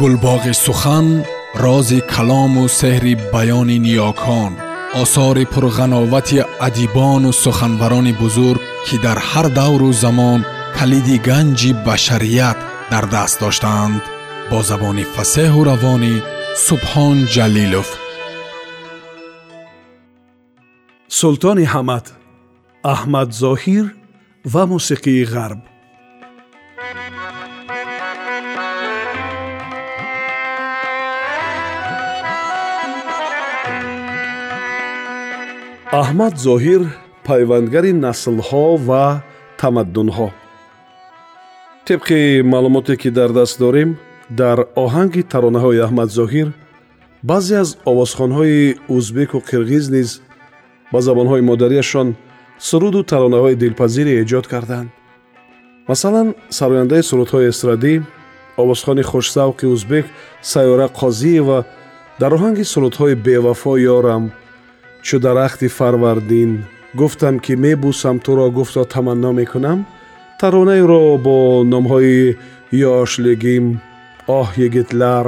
гулбоғи сухан рози калому сеҳри баёни ниёкон осори пурғановати адибону суханбарони бузург ки дар ҳар давру замон калиди ганҷи башарият дар даст доштаанд бо забони фасеҳу равонӣ субҳон ҷалилов султони ҳамад аҳмад зоҳир ва мусиқии ғарб аҳмад зоҳир пайвандгари наслҳо ва тамаддунҳо. Тибқи маълумоте ки дар даст дорем дар оҳанги таронаҳои аҳмад зоҳир баъзе аз овозхонҳои узбеку қирғиз низ ба забонҳои модарияшон суруду таронаҳои дилпазире эҷод карданд. Масалан сарояндаи сурудҳои эстрадӣ овозхони хушсавқи узбек сайёра қозиева дар оҳанги сурудҳои бевафо ёрам чу дарахти фарвардин гуфтам ки мебусам туро гуфто таманно мекунам таронаеро бо номҳои ёшлегим оҳ егитлар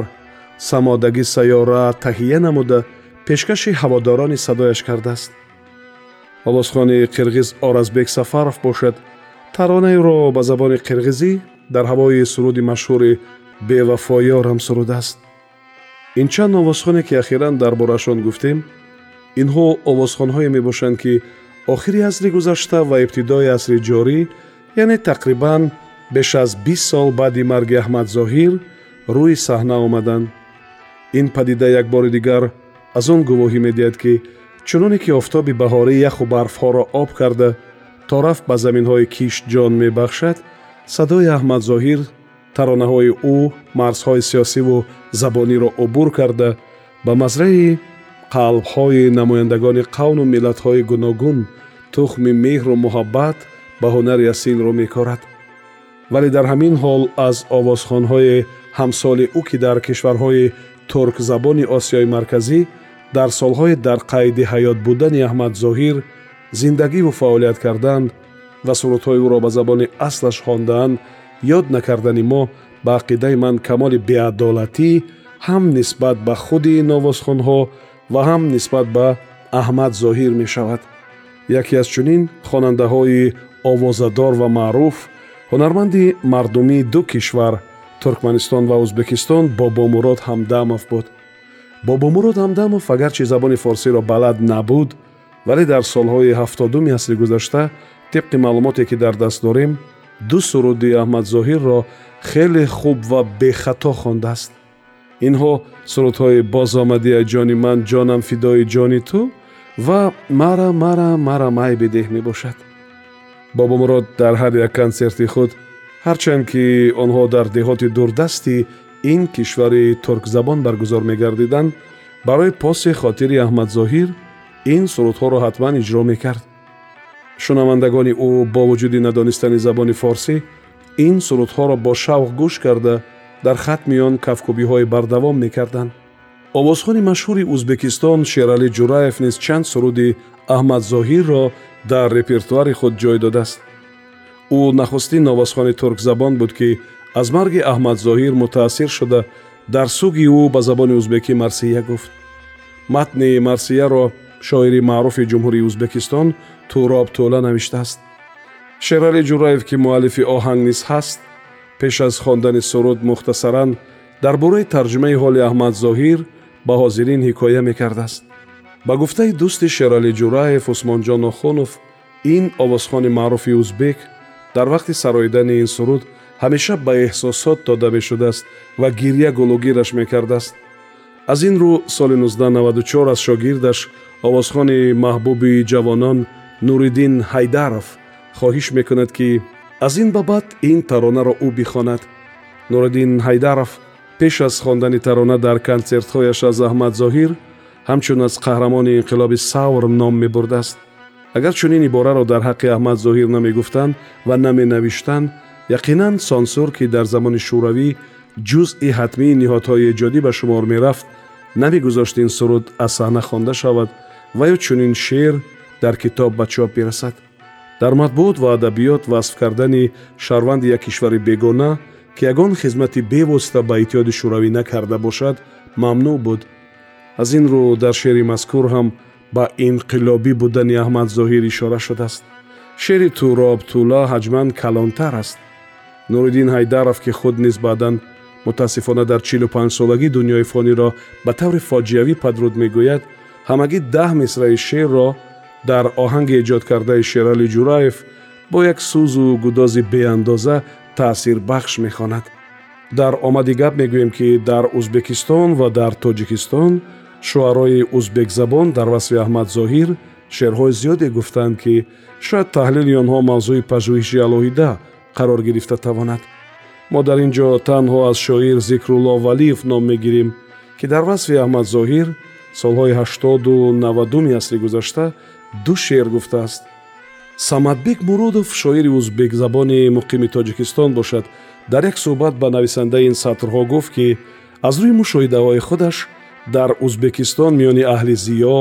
самодагӣ сайёра таҳия намуда пешкаши ҳаводорони садояш кардааст овозхони қирғиз оразбек сафаров бошад таронаеро ба забони қирғизӣ дар ҳавои суруди машҳури бевафоёрам сурудааст ин чанд овозхоне ки ахиран дар борашон гуфтем инҳо овозхонҳое мебошанд ки охири асри гузашта ва ибтидои асри ҷорӣ яъне тақрибан беш аз бист сол баъди марги аҳмадзоҳир рӯи саҳна омаданд. Ин падида як бори дигар аз он гувоҳӣ медиҳад ки чуноне ки офтоби баҳорӣ яху барфҳоро об карда то рафт ба заминҳои кишт ҷон мебахшад садои аҳмадзоҳир таронаҳои ӯ марзҳои сиёсиву забониро убур карда ба мазраи қалбҳои намояндагони қавну миллатҳои гуногун тухми меҳру муҳаббат ба ҳунари асилро мекорад. Вале дар ҳамин ҳол аз овозхонҳои ҳамсоли ӯ ки дар кишварҳои туркзабони осиёи марказӣ дар солҳои дар қайди ҳаёт будани аҳмадзоҳир зиндагиву фаъолият карданд ва сурудҳои ӯро ба забони аслаш хондаанд ёд накардани мо ба ақидаи ман камоли беадолатӣ ҳам нисбат ба худи ин овозхонҳо ва ҳам нисбат ба аҳмад зоҳир мешавад. Яке аз чунин хонандаҳои овозадор ва маъруф ҳунарманди мардумии ду кишвар туркманистон ва ӯзбекистон бобомурод ҳамдамов буд. Бобомурод ҳамдамов агарчи забони форсиро балад набуд вале дар солҳои ҳафтодуми асри гузашта тибқи маълумоте ки дар даст дорем ду суруди аҳмадзоҳирро хеле хуб ва бехато хондааст инҳо сурудҳои бозомадия ҷони ман ҷонам фидои ҷони ту ва мара мара мара май бидеҳ мебошад. Бобомурод дар ҳар як консерти худ ҳарчанд ки онҳо дар деҳоти дурдасти ин кишвари туркзабон баргузор мегардиданд барои поси хотири аҳмадзоҳир ин сурудҳоро ҳатман иҷро мекард. Шунавандагони ӯ бо вуҷуди надонистани забони форсӣ ин сурудҳоро бо шавқ гӯш карда дар хатми он кавкубиҳое бардавом мекарданд. Овозхони машҳури ӯзбекистон шералӣ ҷураев низ чанд суруди аҳмадзоҳирро дар репертуари худ ҷой додааст. Ӯ нахустин овозхони туркзабон буд ки аз марги аҳмадзоҳир мутаассир шуда дар суги ӯ ба забони ӯзбекӣ марсия гуфт. Матни марсияро шоири маъруфи ҷумҳурии ӯзбекистон туроб тӯла навиштааст. Шералӣ ҷураев ки муаллифи оҳанг низ ҳаст пеш аз хондани суруд мухтасаран дар бораи тарҷумаи ҳоли аҳмадзоҳир ба ҳозирин ҳикоя мекардааст. Ба гуфтаи дӯсти шералӣ ҷураев усмонҷон охунов ин овозхони маъруфи ӯзбек дар вақти сароидани ин суруд ҳамеша ба эҳсосот дода мешудааст ва гирья гулугираш мекардааст. Аз ин рӯ соли 1994 аз шогирдаш овозхони маҳбуби ҷавонон нуриддин ҳайдаров хоҳиш мекунад ки аз ин ба баъд ин таронаро ӯ бихонад. Нуриддин ҳайдаров пеш аз хондани тарона дар консертҳояш аз аҳмадзоҳир ҳамчун аз қаҳрамони инқилоби савр ном мебурдааст. Агар чунин ибораро дар ҳаққи аҳмадзоҳир намегуфтанд ва наменавиштанд яқинан сонсур ки дар замони шӯравӣ ҷузъи ҳатмии ниҳодҳои эҷодӣ ба шумор мерафт намегузошт ин суруд аз саҳна хонда шавад ва ё чунин шеър дар китоб ба чоп бирасад дар матбуот ва адабиёт васф кардани шаҳрванди як кишвари бегона ки ягон хизмати бевосита ба иттиҳоди шӯравӣ накарда бошад мамнӯъ буд. Аз ин рӯ дар шеъри мазкур ҳам ба инқилобӣ будани аҳмад зоҳир ишора шудааст. Шеъри туроб тула ҳаҷман калонтар аст. Нуриддин ҳайдаров ки худ низ баъдан мутаассифона дар чилу панҷсолагӣ дунёи фониро ба таври фоҷиавӣ падруд мегӯяд ҳамагӣ даҳ мисраи шеърро дар оҳанги эҷодкардаи шерали ҷураев бо як сӯзу гудози беандоза таъсирбахш мехонад. Дар омади гап мегӯем ки дар ӯзбекистон ва дар тоҷикистон шуъарои ӯзбекзабон дар васфи аҳмад зоҳир шеърҳои зиёде гуфтанд ки шояд таҳлили онҳо мавзӯи пажӯҳиши алоҳида қарор гирифта тавонад. Мо дар ин ҷо танҳо аз шоир зикрулло валиев ном мегирем ки дар васфи аҳмад зоҳир солҳои ҳаштоду навадуми асри гузашта ду шеър гуфтааст. Самадбек муродов шоири ӯзбекзабони муқими тоҷикистон бошад дар як суҳбат ба нависандаи ин сатрҳо гуфт ки аз рӯи мушоҳидаҳои худаш дар ӯзбекистон миёни аҳли зиё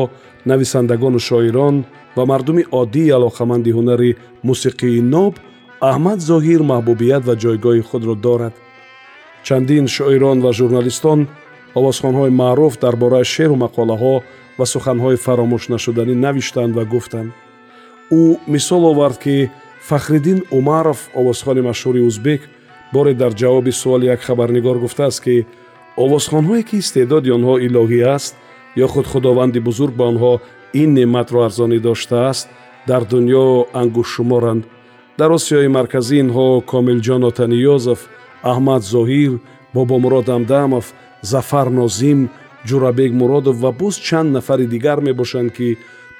нависандагону шоирон ва мардуми оддии алоқаманди ҳунари мусиқии ноб аҳмад зоҳир маҳбубият ва ҷойгоҳи худро дорад. Чандин шоирон ва журналистон овозхонҳои маъруф дар бораи шеъру мақолаҳо ва суханҳои фаромӯшнашуданӣ навиштанд ва гуфтанд. Ӯ мисол овард ки фахриддин умаров овозхони машҳури ӯзбек боре дар ҷавоби суоли як хабарнигор гуфтааст ки овозхонҳое ки истеъдоди онҳо илоҳӣ аст ё худ худованди бузург ба онҳо ин неъматро арзонӣ доштааст дар дунё ангушшуморанд. Дар осиёи марказӣ инҳо комилҷон отаниёзов аҳмад зоҳир бобомурод амдамов зафар нозим ҷурабек муродов ва буз чанд нафари дигар мебошанд ки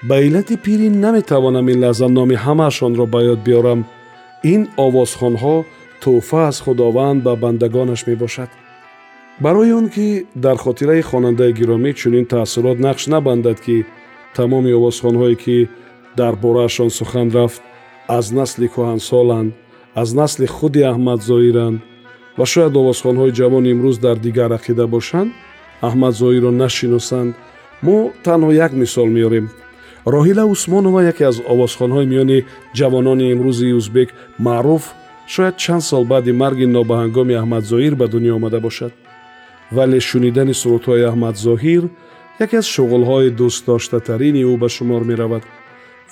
ба иллати пирӣ наметавонам ин лаҳза номи ҳамаашонро ба ёд биёрам ин овозхонҳо тӯҳфа аз худованд ба бандагонаш мебошад барои он ки дар хотираи хонандаи гиромӣ чунин таассурот нақш набандад ки тамоми овозхонҳое ки дар бораашон сухан рафт аз насли кӯҳансоланд аз насли худи аҳмад зоиранд ва шояд овозхонҳои ҷавони имрӯз дар дигар ақида бошанд аҳмад зоирро нашиносанд. Мо танҳо як мисол меорем. Роҳила усмонова яке аз овозхонҳои миёни ҷавонони имрӯзи ӯзбек маъруф шояд чанд сол баъди марги нобаҳангоми аҳмад зоир ба дунё омада бошад. Вале шунидани сурудҳои аҳмад зоҳир яке аз шуғулҳои дӯстдоштатарини ӯ ба шумор меравад.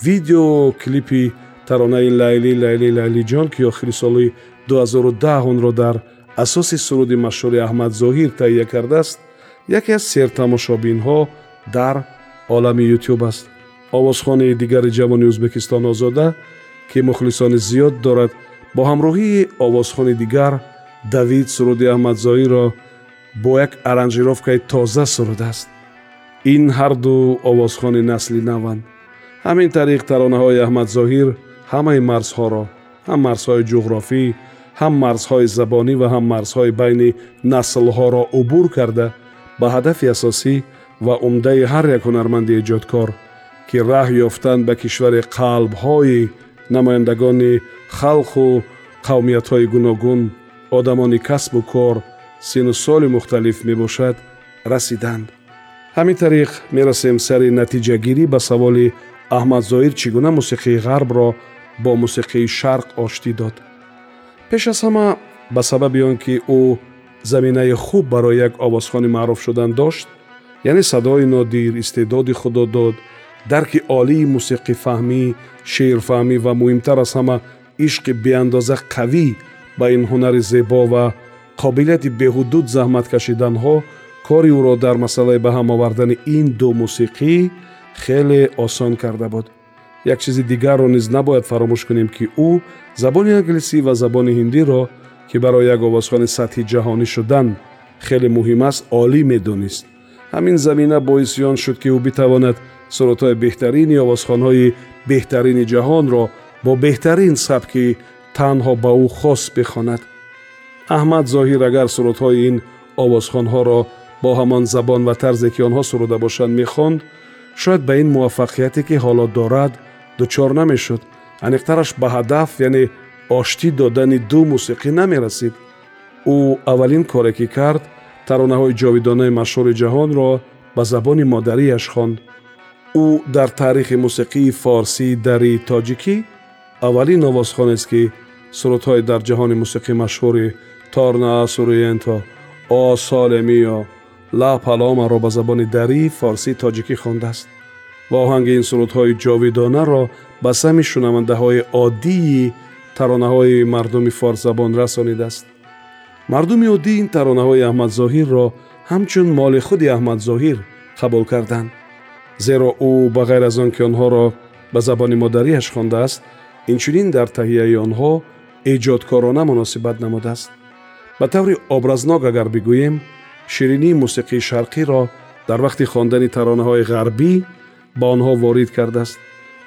Видео клипи таронаи лайли лайли лайлиҷон ки охири соли 2010 онро дар асоси суруди машҳури аҳмад зоҳир таҳия кардааст яке аз сертамошобинҳо дар олами ютюб аст. Овозхони дигари ҷавони ӯзбекистон озода ки мухлисони зиёд дорад бо ҳамроҳии овозхони дигар давид суруди аҳмадзоиро бо як аранҷировкаи тоза сурудааст. Ин ҳарду овозхони насли наванд. Ҳамин тариқ таронаҳои аҳмадзоҳир ҳамаи марзҳоро ҳам марзҳои ҷуғрофӣ ҳам марзҳои забонӣ ва ҳам марзҳои байни наслҳоро убур карда ба ҳадафи асосӣ ва умдаи ҳар як ҳунарманди эҷодкор ки раҳ ёфтан ба кишвари қалбҳои намояндагони халқу қавмиятҳои гуногун одамони касбу кор сину соли мухталиф мебошад расиданд ҳамин тариқ мерасем сари натиҷагирӣ ба саволи аҳмадзоир чӣ гуна мусиқии ғарбро бо мусиқии шарқ оштӣ дод. Пеш аз ҳама ба сабаби он ки ӯ заминаи хуб барои як овозхони маъруф шудан дошт яъне садои нодир истеъдоди худодод дарки олии мусиқифаҳмӣ шеърфаҳмӣ ва муҳимтар аз ҳама ишқи беандоза қавӣ ба ин ҳунари зебо ва қобилияти беҳудуд заҳмат кашиданҳо кори ӯро дар масъалаи ба ҳам овардани ин ду мусиқӣ хеле осон карда буд. Як чизи дигарро низ набояд фаромӯш кунем ки ӯ забони англисӣ ва забони ҳиндиро ки барои як овозхони сатҳи ҷаҳонӣ шудан хеле муҳим аст олӣ медонист ҳамин замина боиси он шуд ки ӯ битавонад сурудҳои беҳтарини овозхонҳои беҳтарини ҷаҳонро бо беҳтарин сабки танҳо ба ӯ хос бихонад аҳмад зоҳир агар сурудҳои ин овозхонҳоро бо ҳамон забон ва тарзе ки онҳо суруда бошанд мехонд шояд ба ин муваффақияте ки ҳоло дорад дучор намешуд аниқтараш ба ҳадаф яъне оштӣ додани ду мусиқӣ намерасид ӯ аввалин коре ки кард таронаҳои ҷовидонаи машҳури ҷаҳонро ба забони модарияш хонд ӯ дар таърихи мусиқии форсӣ дари тоҷикӣ аввалин овозхонест ки сурудҳои дар ҷаҳони мусиқӣ машҳури торна асуриенто о солемиё ла паломаро ба забони дарӣ форсӣ тоҷикӣ хондааст ва оҳанги ин сурудҳои ҷовидонаро ба сами шунавандаҳои оддии таронаҳои мардуми форсзабон расонидааст мардуми оддӣ ин таронаҳои аҳмадзоҳирро ҳамчун моли худи аҳмадзоҳир қабул карданд зеро ӯ ба ғайр аз он ки онҳоро ба забони модариаш хондааст инчунин дар таҳияи онҳо эҷодкорона муносибат намудааст ба таври образнок агар бигӯем ширинии мусиқии шарқиро дар вақти хондани таронаҳои ғарбӣ ба онҳо ворид кардааст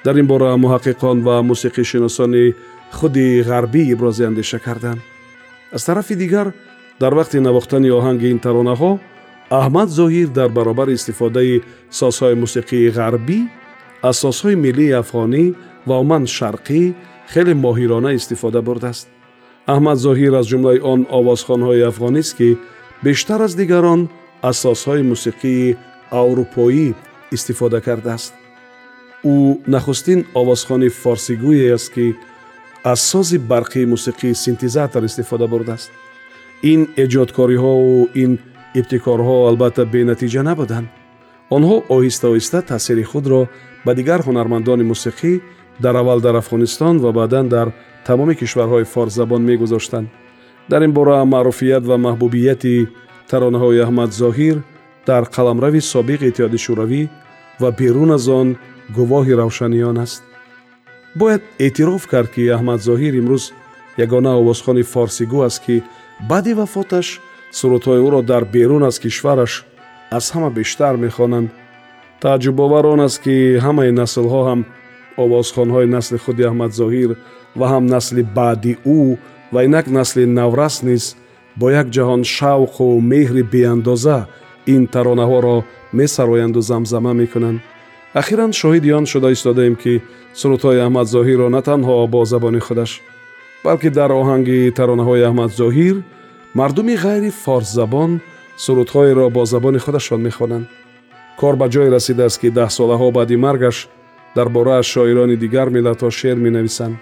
дар ин бора муҳаққиқон ва мусиқишиносони худи ғарбӣ ибрози андеша карданд аз тарафи дигар дар вақти навохтани оҳанги ин таронаҳо аҳмад зоҳир дар баробари истифодаи созҳои мусиқии ғарбӣ аз созҳои миллии афғонӣ ва умуман шарқӣ хеле моҳирона истифода бурдааст аҳмад зоҳир аз ҷумлаи он овозхонҳои афғонист ки бештар аз дигарон аз созҳои мусиқии аврупоӣ истифода кардааст ӯ нахустин овозхони форсигӯе аст ки аз сози барқии мусиқии синтезатор истифода бурдааст. Ин эҷодкориҳову ин ибтикорҳо албатта бенатиҷа набуданд. Онҳо оҳиста оҳиста таъсири худро ба дигар ҳунармандони мусиқӣ дар аввал дар афғонистон ва баъдан дар тамоми кишварҳои форсзабон мегузоштанд. Дар ин бора маъруфият ва маҳбубияти таронаҳои аҳмад зоҳир дар қаламрави собиқ иттиҳоди шӯравӣ ва берун аз он гувоҳи равшани он аст бояд эътироф кард ки аҳмад зоҳир имрӯз ягона овозхони форсигӯ аст ки баъди вафоташ сурудҳои ӯро дар берун аз кишвараш аз ҳама бештар мехонанд. Тааҷҷубовар он аст ки ҳамаи наслҳо ҳам овозхонҳои насли худи аҳмад зоҳир ва ҳам насли баъди ӯ ва инак насли наврас низ бо як ҷаҳон шавқу меҳри беандоза ин таронаҳоро месароянду замзама мекунанд ахиран шоҳиди он шуда истодаем ки сурудҳои аҳмад зоҳирро на танҳо бо забони худаш балки дар оҳанги таронаҳои аҳмад зоҳир мардуми ғайри форсзабон сурудҳоеро бо забони худашон мехонанд. Кор ба ҷое расидааст ки даҳсолаҳо баъди маргаш дар борааш шоирони дигар миллатҳо шеър менависанд.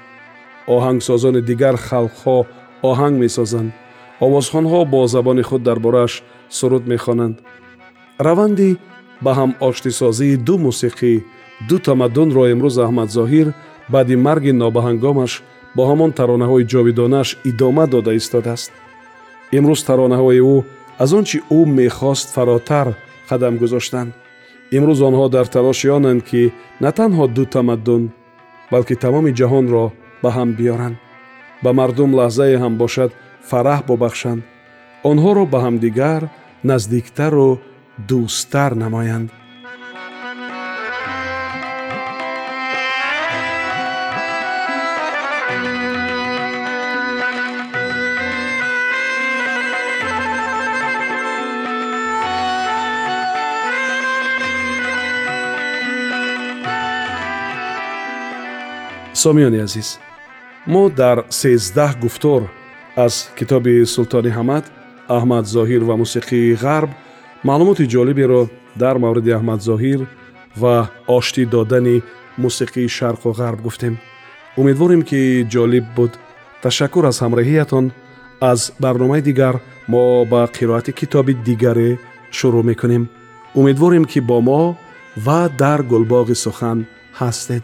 Оҳангсозони дигар халқҳо оҳанг месозанд. Овозхонҳо бо забони худ дар борааш суруд мехонанд. Раванди ба ҳам оштисозии ду мусиқӣ ду тамаддунро имрӯз аҳмадзоҳир баъди марги нобаҳангомаш бо ҳамон таронаҳои ҷовидонааш идома дода истодааст имрӯз таронаҳои ӯ аз он чи ӯ мехост фаротар қадам гузоштанд имрӯз онҳо дар талоши онанд ки на танҳо ду тамаддун балки тамоми ҷаҳонро ба ҳам биёранд. Ба мардум лаҳзае ҳам бошад фараҳ бубахшанд онҳоро ба ҳамдигар наздиктару дӯсттар намоянд сомиёни азиз мо дар сездаҳ гуфтор аз китоби султони ҳамад аҳмад зоҳир ва мусиқии ғарб маълумоти ҷолиберо дар мавриди аҳмад зоҳир ва оштӣ додани мусиқии шарқу ғарб гуфтем. Умедворем ки ҷолиб буд. Ташаккур аз ҳамроҳиятон аз барномаи дигар мо ба қироати китоби дигаре шурӯъ мекунем. Умедворем ки бо мо ва дар гулбоғи сухан ҳастед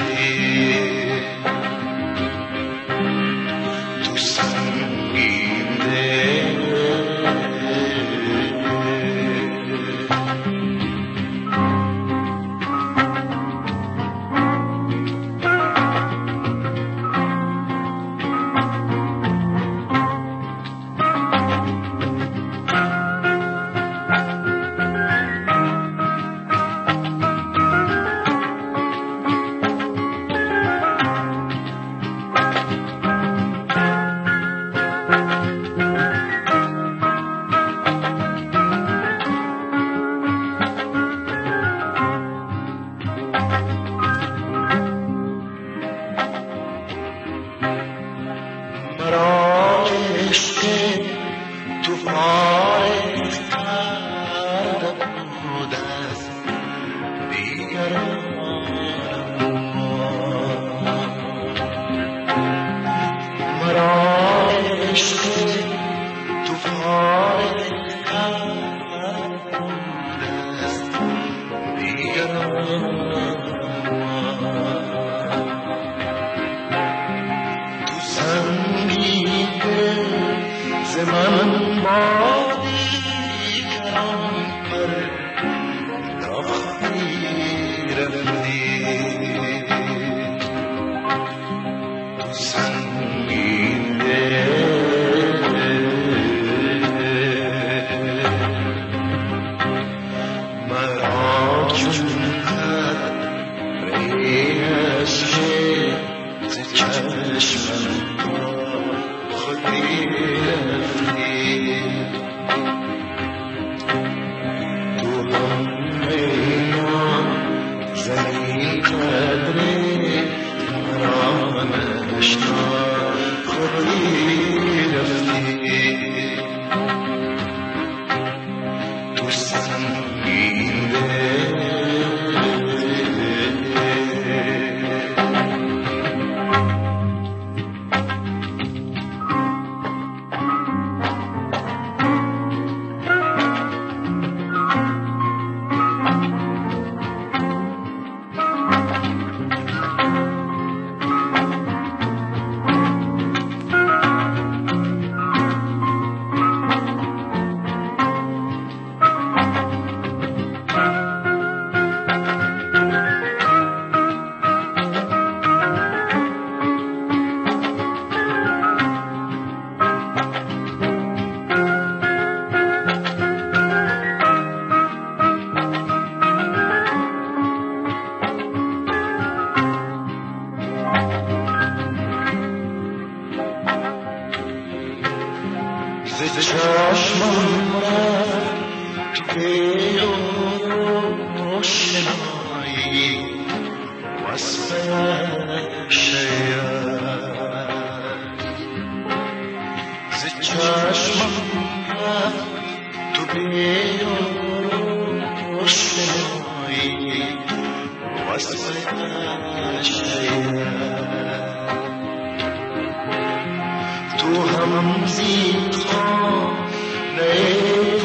يشمل तू हम जी खो नए